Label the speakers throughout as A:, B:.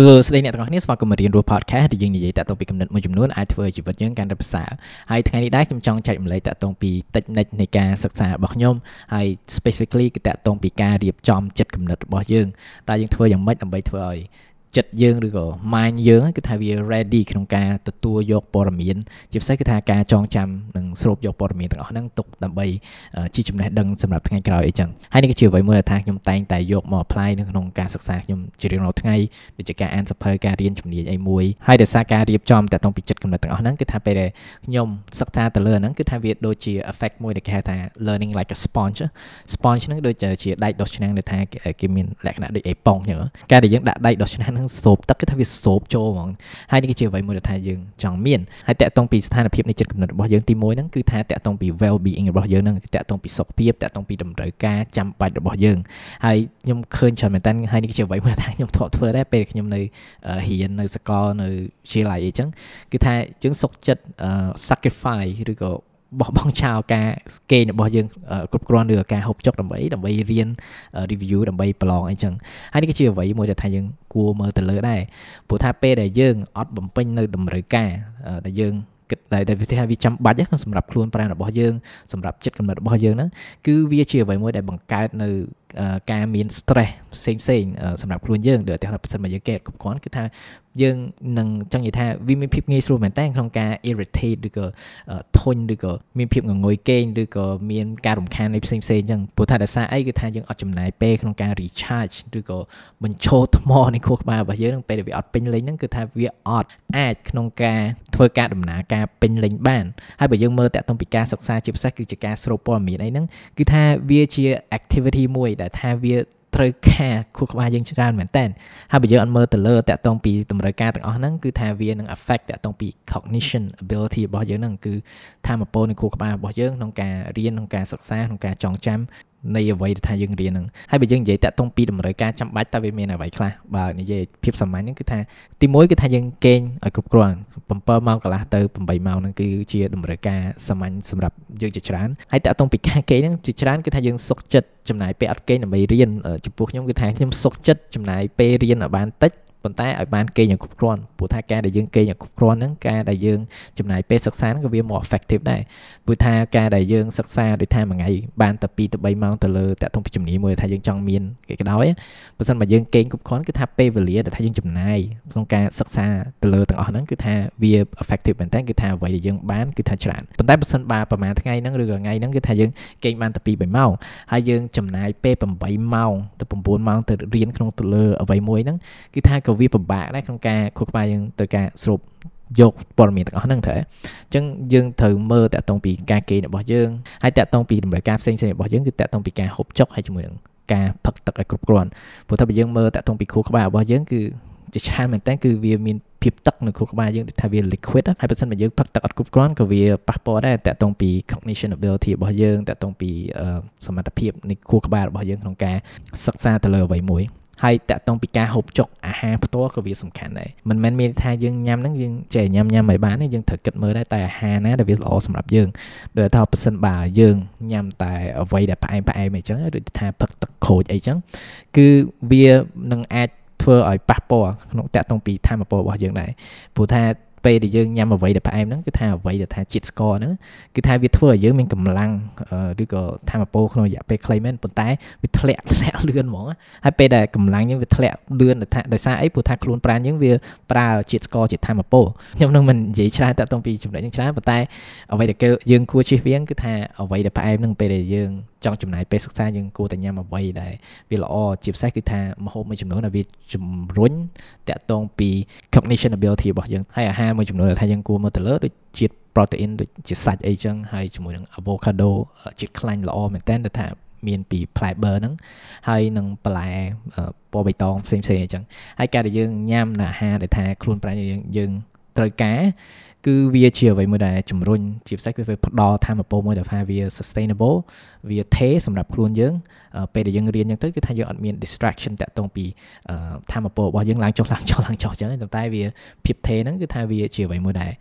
A: សួស្តីអ្នកទាំងអស់គ្នាស្វាគមន៍មករៀនរស់ podcast ដែលយើងនិយាយតាក់ទងពីកំណត់មួយចំនួនអាចធ្វើឲ្យជីវិតយើងកាន់តែប្រសើរហើយថ្ងៃនេះដែរខ្ញុំចង់ចែករំលែកតាក់ទងពីតិចនិចនៃការសិក្សារបស់ខ្ញុំហើយ specifically គឺតាក់ទងពីការរៀបចំចិត្តកំណត់របស់យើងតើយើងធ្វើយ៉ាងម៉េចដើម្បីធ្វើឲ្យ ចិត្តយើងឬក៏ mind យើងគឺថាវា ready ក្នុងការទទួលយកព័ត៌មានជាពិសេសគឺថាការចងចាំនិងស្រូបយកព័ត៌មានទាំងអស់ហ្នឹងទុកដើម្បីជាចំណេះដឹងសម្រាប់ថ្ងៃក្រោយអីចឹងហើយនេះគឺជាអ្វីមួយដែលថាខ្ញុំតែងតែយកមក apply នៅក្នុងការសិក្សាខ្ញុំជារៀងរាល់ថ្ងៃដូចជាការអានសភៅការរៀនជំនាញអីមួយហើយដោយសារការរៀបចំតាក់ទងពីចិត្តកំណត់ទាំងអស់ហ្នឹងគឺថាពេលដែលខ្ញុំសិក្សាទៅលើហ្នឹងគឺថាវាដូចជា effect មួយដែលគេហៅថា learning like a sponge sponge ហ្នឹងដូចជាដែកដុសឆ្នាំងដែលថាគេមានលក្ខណៈដូចអេប៉ុងអញ្ចឹងការដែលយើងដាក់ដែកដុសឆ្នាំងហ្នឹងសូបទឹកគឺថាវាសូបចូលហ្មងហើយនេះគឺជាអ្វីមួយដែលថាយើងចង់មានហើយតកតងពីស្ថានភាពនៃចិត្តគំនិតរបស់យើងទី1ហ្នឹងគឺថាតកតងពី well being របស់យើងហ្នឹងតកតងពីសុខភាពតកតងពីតម្រូវការចាំបាច់របស់យើងហើយខ្ញុំឃើញច្រើនមែនតើហើយនេះគឺជាអ្វីមួយថាខ្ញុំធ្លាប់ធ្វើដែរពេលខ្ញុំនៅរៀននៅសាកលនៅវិទ្យាល័យអីចឹងគឺថាយើងសុខចិត្ត sacrifice ឬក៏ បោះបង់ចោលការគេងរបស់យើងគ្រប់គ្រាន់ឬការហូបចុកដើម្បីដើម្បីរៀន review ដើម្បីប្រឡងអីចឹងហើយនេះគឺជាអ្វីមួយដែលថាយើងគួរមើលទៅលើដែរព្រោះថាពេលដែលយើងអត់បំពេញនៅតម្រូវការដែលយើង គិតតែវាថាវាចាំបាច់ហ្នឹងសម្រាប់ខ្លួនប្រាណរបស់យើងសម្រាប់ចិត្តកំណត់របស់យើងហ្នឹងគឺវាជាអ្វីមួយដែលបង្កើតនៅការមាន stress ផ្សេងផ្សេងសម្រាប់ខ្លួនយើងដូចតែប្រសិនបើយើងកែគ្រប់គ្រាន់គឺថាយើងនឹងចង់និយាយថាវាមានភាពងាយស្រួលមែនតើក្នុងការ irritate ឬក៏ធុញឬក៏មានភាពងងុយគេងឬក៏មានការរំខាននៃផ្សេងផ្សេងអញ្ចឹងព្រោះថាដោយសារអីគឺថាយើងអត់ចំណាយពេលក្នុងការ recharge ឬក៏បញ្ឈរថ្មនៃខួរក្បាលរបស់យើងនឹងពេលដែលវាអត់ពេញលេញហ្នឹងគឺថាវាអត់អាចក្នុងការ ធ្វើការដំណើរការពេញលេញបានហើយបើយើងមើលតាក់ទងពីការសិក្សាជាពិសេសគឺជាការស្រូបព័ត៌មានអីហ្នឹងគឺថាវាជា activity មួយដែលថាវាត្រូវការខួរក្បាលយើងច្រើនមែនតើហើយបើយើងអត់មើលទៅលើតាក់ទងពីតម្រូវការទាំងអស់ហ្នឹងគឺថាវានឹង affect តាក់ទងពី cognition ability របស់យើងហ្នឹងគឺធម៌ពលនៃខួរក្បាលរបស់យើងក្នុងការរៀនក្នុងការសិក្សាក្នុងការចងចាំ នៃអ្វីដែលថាយើងរៀនហ្នឹងហើយបើយើងនិយាយតាក់ទងពីតម្រូវការចាំបាច់តើវាមានអ្វីខ្លះបើនិយាយភាពសាមញ្ញហ្នឹងគឺថាទី1គឺថាយើងគេងឲ្យគ្រប់គ្រាន់7ម៉ោងកន្លះទៅ8ម៉ោងហ្នឹងគឺជាតម្រូវការសាមញ្ញសម្រាប់យើងជាច្រើនហើយតាក់ទងពីការគេងហ្នឹងជាច្រើនគឺថាយើងសុខចិត្តចំណាយពេលអត់គេងដើម្បីរៀនចំពោះខ្ញុំគឺថាខ្ញុំសុខចិត្តចំណាយពេលរៀនឲ្យបានតិច ប៉ុន្តែឲ្យបានគេងយ៉ាងគ្រប់គ្រាន់ព្រោះថាការដែលយើងគេងយ៉ាងគ្រប់គ្រាន់ហ្នឹងការដែលយើងចំណាយពេលសិក្សាហ្នឹងក៏វា more effective ដែរព្រោះថាការដែលយើងសិក្សាដូចថាមួយថ្ងៃបានតែ2ទៅ3ម៉ោងទៅលើតាក់ទងពីជំនាញមួយថាយើងចង់មានគេក៏ដោយបើមិនបើយើងគេងគ្រប់គ្រាន់គឺថាពេលវេលាដែលថាយើងចំណាយក្នុងការសិក្សាទៅលើទាំងអស់ហ្នឹងគឺថាវា effective មែនតើគឺថាអ្វីដែលយើងបានគឺថាច្រើនប៉ុន្តែបើមិនបើប្រហែលថ្ងៃហ្នឹងឬក៏ថ្ងៃហ្នឹងគឺថាយើងគេងបានតែ2 3ម៉ោងហើយយើងចំណាយពេល8ម៉ោងទៅ9ម៉ោងទៅរៀនក្នុងទៅលើអ្វីមួយហ្នឹងគឺថាក៏វាពិបាកដែរក្នុងការខួរក្បាលយើងត្រូវការស្រូបយកព័ត៌មានទាំងអស់ហ្នឹងត្រូវអញ្ចឹងយើងត្រូវមើលតាក់ទងពីការគេរបស់យើងហើយតាក់ទងពីតម្រូវការផ្សេងៗរបស់យើងគឺតាក់ទងពីការហូបចុកហើយជាមួយនឹងការផឹកទឹកឲ្យគ្រប់គ្រាន់ព្រោះថាបើយើងមើលតាក់ទងពីខួរក្បាលរបស់យើងគឺជាច្រើនមែនតើគឺវាមានភាពទឹកនៅខួរក្បាលយើងដូចថាវា liquid ហើយបើសិនបើយើងផឹកទឹកអត់គ្រប់គ្រាន់ក៏វាប៉ះពាល់ដែរតាក់ទងពី cognition ability របស់យើងតាក់ទងពីសមត្ថភាពនៃខួរក្បាលរបស់យើងក្នុងការសិក្សាទៅលើអ្វីមួយ ហើយតាក់ទងពីការហូបចុកអាហារផ្ទាល់ក៏វាសំខាន់ដែរមិនមែនមានថាយើងញ៉ាំហ្នឹងយើងចេះញ៉ាំញ៉ាំឲ្យបានទេយើងត្រូវគិតមើលដែរតែអាហារណាដែលវាល្អសម្រាប់យើងដូចថាប៉ះសិនបើយើងញ៉ាំតែអ្វីដែលផ្អែមផ្អែមអីចឹងដូចថាផឹកទឹកក្រូចអីចឹងគឺវានឹងអាចធ្វើឲ្យប៉ះពាល់ក្នុងតាក់ទងពីធម៌ពលរបស់យើងដែរព្រោះថា ពេលដែលយើងញ៉ាំអ្វីដែលផ្អែមហ្នឹងគឺថាអ្វីដែលថាជាតិស្ករហ្នឹងគឺថាវាធ្វើឲ្យយើងមានកម្លាំងឬក៏ធម៌ពលក្នុងរយៈពេលខ្លីមែនប៉ុន្តែវាធ្លាក់ធ្លាក់លឿនហ្មងហើយពេលដែលកម្លាំងយើងវាធ្លាក់លឿនថាដោយសារអីព្រោះថាខ្លួនប្រាណយើងវាប្រើជាតិស្ករជាធម៌ពលខ្ញុំនឹងមិននិយាយច្រើនតាក់ទងពីចំណុចហ្នឹងច្រើនប៉ុន្តែអ្វីដែលយើងគួរជៀសវាងគឺថាអ្វីដែលផ្អែមហ្នឹងពេលដែលយើងចង់ចំណាយពេលសិក្សាយើងគួរតែញ៉ាំអ្វីដែលវាល្អជាពិសេសគឺថាម្ហូបមួយចំនួនដែលវាជំរុញតាក់ទងពី cognition ability របស់យើងហើយអាហារមួយចំនួនដែលថាយើងគួរមើលទៅលើដូចជាតិ protein ដូចជាសាច់អីចឹងហើយជាមួយនឹង avocado ជាតិខ្លាញ់ល្អមែនតើថាមានពីផ្លែ ber ហ្នឹងហើយនឹងបន្លែពណ៌បៃតងផ្សេងផ្សេងអញ្ចឹងហើយការដែលយើងញ៉ាំនៅអាហារដែលថាខ្លួនប្រាណយើងយើង ត្រូវការគឺវាជាអ្វីមួយដែលជំរុញជាពិសេសគឺវាផ្ដល់ធម៌ពលមួយដែលថាវា sustainable វាថេសម្រាប់ខ្លួនយើងពេលដែលយើងរៀនអញ្ចឹងទៅគឺថាយើងអត់មាន distraction តាក់ទងពីធម៌ពលរបស់យើងឡើងចុះឡើងចុះឡើងចុះអញ្ចឹងតែវាភាពថេហ្នឹងគឺថាវាជាអ្វីមួយដែល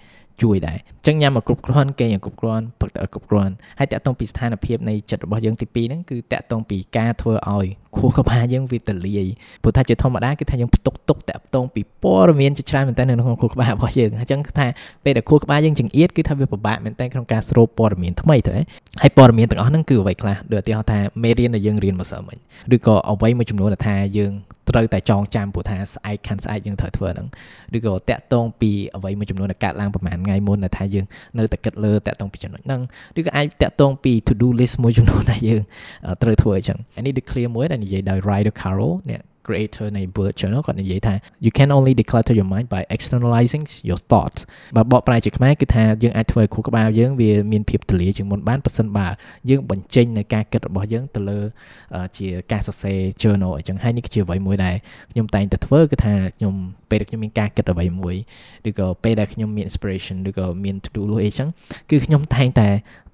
A: ជួយដែរអញ្ចឹងញ៉ាំមកគ្រប់គ្រាន់គេយ៉ាងគ្រប់គ្រាន់ផឹកទៅគ្រប់គ្រាន់ហើយតាក់ទងពីស្ថានភាពនៃចិត្តរបស់យើងទី2ហ្នឹងគឺតាក់ទងពីការធ្វើឲ្យខួរក្បាលយើងវាទលាយព្រោះថាជាធម្មតាគឺថាយើងផ្ទុកទុកតាក់ទងពីព័ត៌មានជាច្រើនមែនតើនៅក្នុងខួរក្បាលរបស់យើងអញ្ចឹងថាពេលដែលខួរក្បាលយើងចង្អៀតគឺថាវាពិបាកមែនតើក្នុងការស្រូបព័ត៌មានថ្មីទៅហើយព័ត៌មានទាំងអស់ហ្នឹងគឺអ្វីខ្លះដូចឧទាហរណ៍ថាមេរៀនដែលយើងរៀនម្សិលមិញឬក៏អ្វីមួយចំនួនដែលថាយើង ត្រូវតែចងចាំព្រោះថាស្អែកខាន់ស្អែកយើងត្រូវធ្វើហ្នឹងឬក៏តាក់ទងពីអ្វីមួយចំនួនដែលកើតឡើងប្រហែលថ្ងៃមុនដែលថាយើងនៅតែគិតលើតាក់ទងពីចំណុចហ្នឹងឬក៏អាចតាក់ទងពី to do list មួយចំនួនដែលយើងត្រូវធ្វើអញ្ចឹងអានេះដូច clear មួយដែលនិយាយដោយ Ryder Carroll អ្នក creator នៃ bullet journal គាត់និយាយថា you can only declutter your mind by externalizing your thoughts បើបកប្រែជាខ្មែរគឺថាយើងអាចធ្វើឲ្យខួរក្បាលយើងវាមានភាពទលាជាងមុនបានប៉ះសិនបើយើងបញ្ចេញនៅការគិតរបស់យើងទៅលើជាការសរសេរ journal អញ្ចឹងហើយនេះគឺជាអ្វីមួយដែលខ្ញុំតែងតែធ្វើគឺថាខ្ញុំពេលដែលខ្ញុំមានការគិតអ្វីមួយឬក៏ពេលដែលខ្ញុំមាន inspiration ឬក៏មាន to do list អីចឹងគឺខ្ញុំតែងតែ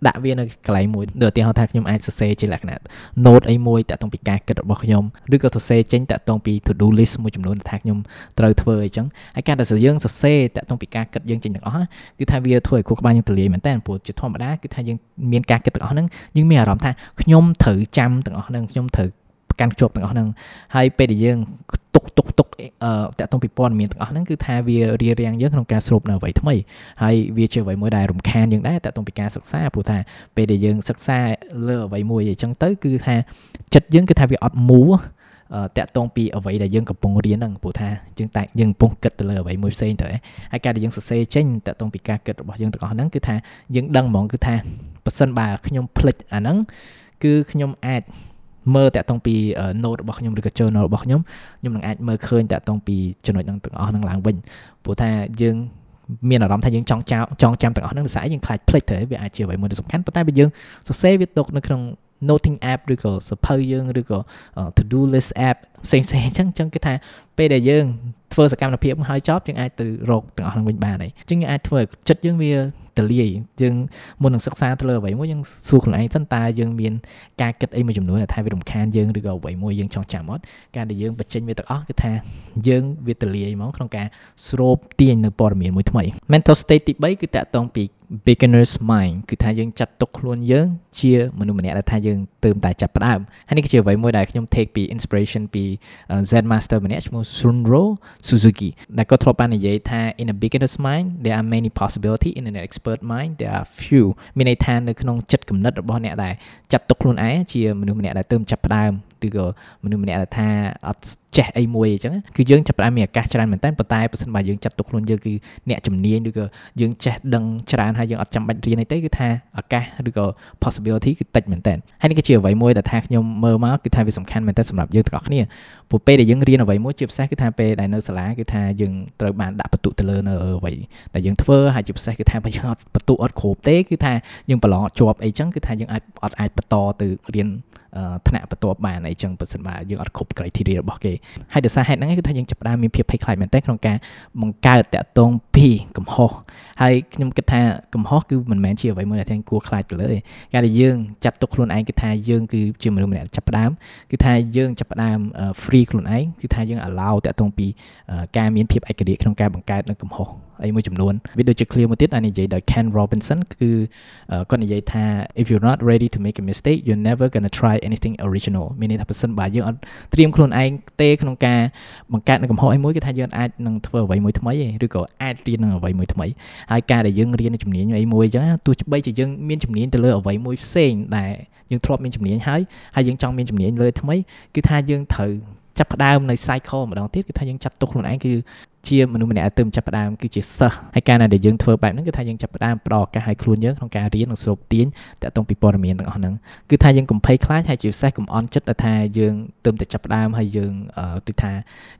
A: ដាក់វានៅកន្លែងមួយដូចឧទាហរណ៍ថាខ្ញុំអាចសរសេរជាលក្ខណៈ note អីមួយតាក់ទងពីការគិតរបស់ខ្ញុំឬក៏សរសេរចេញតាក់ទងពី to do list មួយចំនួនថាខ្ញុំត្រូវធ្វើអីចឹងហើយការដែលយើងសរសេរតាក់ទងពីការគិតយើងចេញទាំងអស់គឺថាវាធ្វើឲ្យខួរក្បាលយើងទលាយមែនតើព្រោះជាធម្មតាគឺថាយើងមានការគិតទាំងអស់ហ្នឹងយើងមានអារម្មណ៍ថាខ្ញុំត្រូវចាំទាំងអស់ហ្នឹងខ្ញុំត្រូវ កាន់ជាប់ទាំងអស់ហ្នឹងហើយពេលដែលយើងទុកទុកទុកអឺតាក់ទងពីព័ត៌មានទាំងអស់ហ្នឹងគឺថាវារារាំងយើងក្នុងការស្រូបនៅអ្វីថ្មីហើយវាជាអ្វីមួយដែលរំខានយើងដែរតាក់ទងពីការសិក្សាព្រោះថាពេលដែលយើងសិក្សាលើអ្វីមួយអញ្ចឹងទៅគឺថាចិត្តយើងគឺថាវាអត់មូតាក់ទងពីអ្វីដែលយើងកំពុងរៀនហ្នឹងព្រោះថាយើងតែយើងកំពុងគិតទៅលើអ្វីមួយផ្សេងទៅហើយការដែលយើងសរសេរចេញតាក់ទងពីការគិតរបស់យើងទាំងអស់ហ្នឹងគឺថាយើងដឹងហ្មងគឺថាប៉ះសិនបើខ្ញុំភ្លេចអាហ្នឹងគឺខ្ញុំអាច មើលតាក់ទងពី note របស់ខ្ញុំឬក៏ journal របស់ខ្ញុំខ្ញុំនឹងអាចមើលឃើញតាក់ទងពីចំណុចហ្នឹងទាំងអស់ហ្នឹងឡើងវិញព្រោះថាយើងមានអារម្មណ៍ថាយើងចង់ចោចងចាំទាំងអស់ហ្នឹងដោយសារយើងខ្លាចភ្លេចទៅវាអាចជាអ្វីមួយដែលសំខាន់ប៉ុន្តែបើយើងសរសេរវាទុកនៅក្នុង noting app ឬក៏សភៅយើងឬក៏ to do list app ផ្សេងផ្សេងអញ្ចឹងអញ្ចឹងគឺថាពេលដែលយើង ធ្វើសកម្មភាពហើយចប់យើងអាចទៅរកទាំងអស់ហ្នឹងវិញបានហើយអញ្ចឹងយើងអាចធ្វើឲ្យចិត្តយើងវាទលាយយើងមុននឹងសិក្សាទៅលើអ្វីមួយយើងសួរខ្លួនឯងសិនតើយើងមានការគិតអីមួយចំនួនដែលថាវារំខានយើងឬក៏អ្វីមួយយើងចង់ចាំអត់ការដែលយើងបញ្ចេញវាទាំងអស់គឺថាយើងវាទលាយហ្មងក្នុងការស្រូបទាញនៅព័ត៌មានមួយថ្មី mental state ទី3គឺតាក់ទងពី beginner's mind គឺថាយើងចាត់ទុកខ្លួនយើងជាមនុស្សម្នាក់ដែលថាយើងទើបតែចាប់ផ្ដើមហើយនេះគឺជាអ្វីមួយដែលខ្ញុំ take ពី inspiration ពី Zen master ម្នាក់ឈ្មោះ Shunro Suzuki ដែលគាត់ធ្លាប់បាននិយាយថា in a beginner's mind there are many possibility in an expert mind there are few មានន័យថានៅក្នុងចិត្តគំនិតរបស់អ្នកដែលចាត់ទុកខ្លួនឯងជាមនុស្សម្នាក់ដែលទើបចាប់ផ្ដើម ឬក៏មនុស្សម្នាក់ដែលថាអត់ចេះអីមួយអញ្ចឹងគឺយើងចាប់ផ្ដើមមានឱកាសច្រើនមែនតើប៉ុន្តែបើសិនបើយើងចាត់ទុកខ្លួនយើងគឺអ្នកជំនាញឬក៏យើងចេះដឹងច្រើនហើយយើងអត់ចាំបាច់រៀនអីទេគឺថាឱកាសឬក៏ possibility គឺតិចមែនតើហើយនេះគឺជាអ្វីមួយដែលថាខ្ញុំមើលមកគឺថាវាសំខាន់មែនតើសម្រាប់យើងទាំងអស់គ្នាព្រោះពេលដែលយើងរៀនអ្វីមួយជាពិសេសគឺថាពេលដែលនៅសាលាគឺថាយើងត្រូវបានដាក់បន្ទុកទៅលើនៅអ្វីដែលយើងធ្វើហើយជាពិសេសគឺថាបើយើងអត់បន្ទុកអត់គ្រប់ទេគឺថាយើងប្រឡងអត់ជាប់អីចឹងគឺថាយើងអាចអត់អាចបន្តទៅរៀនថ្នាក់បន្ទាប់បានអីចឹងបើសិនបើយើងអត់គ្រប់ criteria របស់គេហើយដោយសារហេតុហ្នឹងគឺថាយើងចាប់ផ្ដើមមានភាពភ័យខ្លាចមែនតើក្នុងការបង្កើតតាក់ទងពីកំហុសហើយខ្ញុំគិតថាកំហុសគឺមិនមែនជាអ្វីមួយដែលយើងគួរខ្លាចទៅលើទេការដែលយើងចាត់ទុកខ្លួនឯងគឺថាយើងគឺជាមនុស្សម្នាក់ចាប់ផ្ដើមគឺថាយើងចាប់ផ្ដើម free ខ្លួនឯងគឺថាយើង allow តាក់ទងពីការមានភាពឯករាជ្យក្នុងការបង្កើតនៅកំហុស អីមួយចំនួនវាដូចជា clear មួយទៀតអានិយាយដោយ Ken Robinson គឺគាត់និយាយថា if you're not ready to make a mistake you're never going to try anything original មានន័យថាបើសិនបើយើងអត់ត្រៀមខ្លួនឯងទេក្នុងការបង្កើតនៅកំហុសអីមួយគឺថាយើងអាចនឹងធ្វើអ្វីមួយថ្មីឬក៏អាចរៀននឹងអ្វីមួយថ្មីហើយការដែលយើងរៀនជំនាញអីមួយអញ្ចឹងទោះបីជាយើងមានជំនាញទៅលើអ្វីមួយផ្សេងដែលយើងធ្លាប់មានជំនាញហើយហើយយើងចង់មានជំនាញលើថ្មីគឺថាយើងត្រូវចាប់ផ្ដើមនៅ cycle ម្ដងទៀតគឺថាយើងចាត់ទុកខ្លួនឯងគឺ ជាមនុស្សម្នាក់ដែលទើបចាប់ផ្ដើមគឺជាសិស្សហើយការដែលយើងធ្វើបែបហ្នឹងគឺថាយើងចាប់ផ្ដើមផ្ដល់ឱកាសឲ្យខ្លួនយើងក្នុងការរៀននិងស្រូបទាញតាក់ទងពីព័ត៌មានទាំងអស់ហ្នឹងគឺថាយើងកុំភ័យខ្លាចហើយជាពិសេសកុំអន់ចិត្តថាយើងទើបតែចាប់ផ្ដើមហើយយើងគឺថា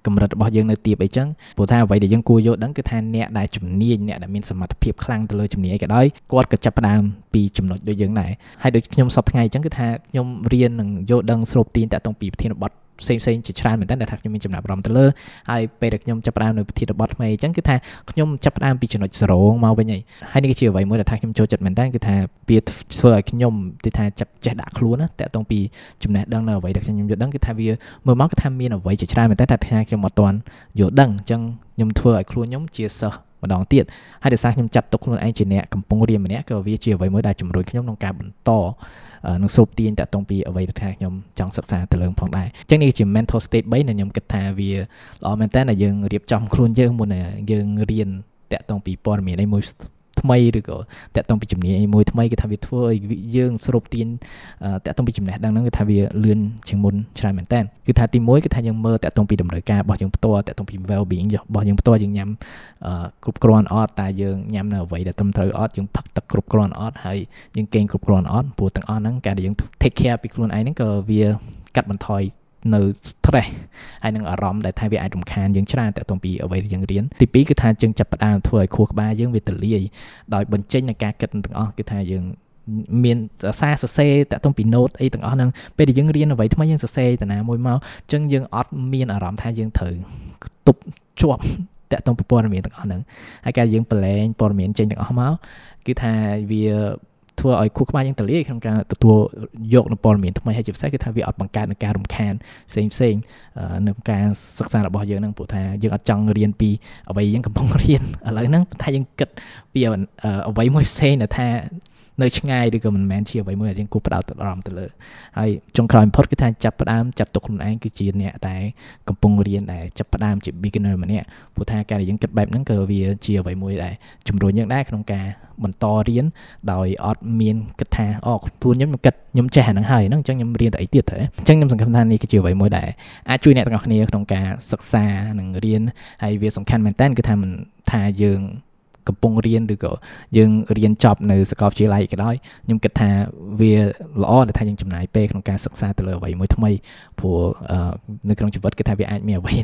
A: កម្រិតរបស់យើងនៅទាបអីចឹងព្រោះថាអ្វីដែលយើងគួរយល់ដឹងគឺថាអ្នកដែលជំនាញអ្នកដែលមានសមត្ថភាពខ្លាំងទៅលើជំនាញក៏ដោយគាត់ក៏ចាប់ផ្ដើមពីចំណុចដូចយើងដែរហើយដូចខ្ញុំសពថ្ងៃអញ្ចឹងគឺថាខ្ញុំរៀននិងយល់ដឹងស្រូបទាញតាក់ទងពីប្រធានបទ ផ្សេងផ្សេងជាច្រើនមែនតើដែលថាខ្ញុំមានចំណាប់អារម្មណ៍ទៅលើហើយពេលដែលខ្ញុំចាប់ផ្ដើមនៅប្រធានបទថ្មីអញ្ចឹងគឺថាខ្ញុំចាប់ផ្ដើមពីចំណុច0មកវិញហើយហើយនេះគឺជាអ្វីមួយដែលថាខ្ញុំចូលចិត្តមែនតើគឺថាវាធ្វើឲ្យខ្ញុំទីថាចាប់ចេះដាក់ខ្លួនណាតាក់ទងពីចំណេះដឹងនៅអ្វីដែលខ្ញុំយល់ដឹងគឺថាវាមើលមកគឺថាមានអ្វីជាច្រើនមែនតើថាខ្ញុំអត់ទាន់យល់ដឹងអញ្ចឹងខ្ញុំធ្វើឲ្យខ្លួនខ្ញុំជាសិស្ស ម្ម្ដងទៀតហើយដោយសារខ្ញុំចាត់ទុកខ្លួនឯងជាអ្នកកំពុងរៀនម្នាក់ក៏វាជាអ្វីមួយដែលជំរុញខ្ញុំក្នុងការបន្តនឹងស្រូបទាញតាក់ទងពីអ្វីដែលខ្ញុំចង់សិក្សាទៅលើផងដែរអញ្ចឹងនេះជា mental state 3ដែលខ្ញុំគិតថាវាល្អមែនតើដែលយើងរៀបចំខ្លួនយើងមុននឹងយើងរៀនតាក់ទងពីព័ត៌មានអីមួយ ថ្មីឬក៏តាក់ទងពីជំនាញអីមួយថ្មីគឺថាវាធ្វើឲ្យយើងស្រូបទាញតាក់ទងពីចំណេះដឹងហ្នឹងគឺថាវាលឿនជាងមុនច្រើនមែនតើគឺថាទី1គឺថាយើងមើលតាក់ទងពីតម្រូវការរបស់យើងផ្ទាល់តាក់ទងពី well being របស់យើងផ្ទាល់យើងញ៉ាំគ្រប់គ្រាន់អត់តែយើងញ៉ាំនៅអ្វីដែលត្រឹមត្រូវអត់យើងផឹកទឹកគ្រប់គ្រាន់អត់ហើយយើងគេងគ្រប់គ្រាន់អត់ព្រោះទាំងអស់ហ្នឹងការដែលយើង take care ពីខ្លួនឯងហ្នឹងក៏វាកាត់បន្ថយ នៅ stress ហើយនឹងអារម្មណ៍ដែលថាវាអាចរំខានយើងច្រើនតាក់ទងពីអ្វីដែលយើងរៀនទី2គឺថាយើងចាប់ផ្ដើមធ្វើឲ្យខួរក្បាលយើងវាទលាយដោយបញ្ចេញនៃការគិតទាំងអស់គឺថាយើងមានសារសរសេរតាក់ទងពី note អីទាំងអស់ហ្នឹងពេលដែលយើងរៀនអ្វីថ្មីយើងសរសេរតាណាមួយមកអញ្ចឹងយើងអត់មានអារម្មណ៍ថាយើងត្រូវទប់ជាប់តាក់ទងពីព័ត៌មានទាំងអស់ហ្នឹងហើយការយើងប្រឡែងព័ត៌មានចេញទាំងអស់មកគឺថាវា ធ្វើឲ្យខួរក្បាលយើងទលាយក្នុងការទទួលយកនូវព័ត៌មានថ្មីហើយជាពិសេសគឺថាវាអត់បង្កើតនូវការរំខានផ្សេងផ្សេងនៅការសិក្សារបស់យើងហ្នឹងព្រោះថាយើងអត់ចង់រៀនពីអ្វីយើងកំពុងរៀនឥឡូវហ្នឹងថាយើងគិតពីអ្វីមួយផ្សេងដែលថា នៅឆ្ងាយឬក៏មិនមែនជាអ្វីមួយដែលយើងគួរផ្ដោតអារម្មណ៍ទៅលើហើយចុងក្រោយបំផុតគឺថាចាប់ផ្ដើមចាត់ទុកខ្លួនឯងគឺជាអ្នកដែលកំពុងរៀនដែលចាប់ផ្ដើមជា beginner ម្នាក់ព្រោះថាការដែលយើងគិតបែបហ្នឹងក៏វាជាអ្វីមួយដែលជំរុញយើងដែរក្នុងការបន្តរៀនដោយអត់មានគិតថាអូខ្លួនខ្ញុំគិតខ្ញុំចេះអាហ្នឹងហើយហ្នឹងអញ្ចឹងខ្ញុំរៀនតែអីទៀតទៅអញ្ចឹងខ្ញុំសង្ឃឹមថានេះគឺជាអ្វីមួយដែលអាចជួយអ្នកទាំងអស់គ្នាក្នុងការសិក្សានិងរៀនហើយវាសំខាន់មែនតើគឺថាមិនថាយើង កំពុងរៀនឬក៏យើងរៀនចប់នៅសាកលវិទ្យាល័យក៏ដោយខ្ញុំគិតថាវាល្អដែលថាយើងចំណាយពេលក្នុងការសិក្សាទៅលើអ្វីមួយថ្មីព្រោះនៅក្នុងជីវិតគឺថាវាអាចមានអ្វី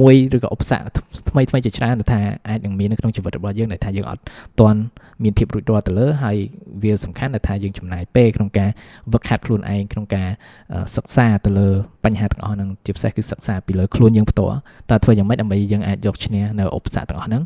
A: មួយឬក៏ឧបសគ្គថ្មីថ្មីជាច្រើនដែលថាអាចនឹងមាននៅក្នុងជីវិតរបស់យើងដែលថាយើងអត់ទាន់មានភាពរួចរាល់ទៅលើហើយវាសំខាន់ដែលថាយើងចំណាយពេលក្នុងការវឹកហាត់ខ្លួនឯងក្នុងការសិក្សាទៅលើបញ្ហាទាំងអស់ហ្នឹងជាពិសេសគឺសិក្សាពីលើខ្លួនយើងផ្ទាល់តើធ្វើយ៉ាងម៉េចដើម្បីយើងអាចយកឈ្នះនៅឧបសគ្គទាំងអស់ហ្នឹង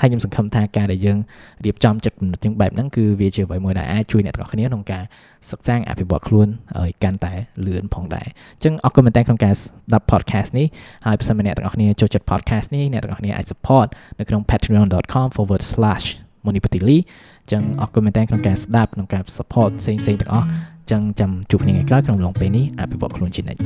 A: ហើយខ្ញុំសង្ឃឹមថាការដែលយើងរៀបចំចិត្តគំនិតយើងបែបហ្នឹងគឺវាជាអ្វីមួយដែលអាចជួយអ្នកទាំងអស់គ្នាក្នុងការសិក្សាអភិវឌ្ឍខ្លួនឲ្យកាន់តែលឿនផងដែរអញ្ចឹងអរគុណមែនតើក្នុងការស្ដាប់ podcast នេះហើយបើសិនជាអ្នកទាំងអស់គ្នាចូលចិត្ត podcast នេះអ្នកទាំងអស់គ្នាអាច support នៅក្នុង patreon.com/monipatili អញ្ចឹងអរគុណមែនតើក្នុងការស្ដាប់ក្នុងការ support ផ្សេងៗទាំងអស់អញ្ចឹងចាំជួបគ្នាថ្ងៃក្រោយក្នុងឡងពេលនេះអភិវឌ្ឍខ្លួនជានិច្ច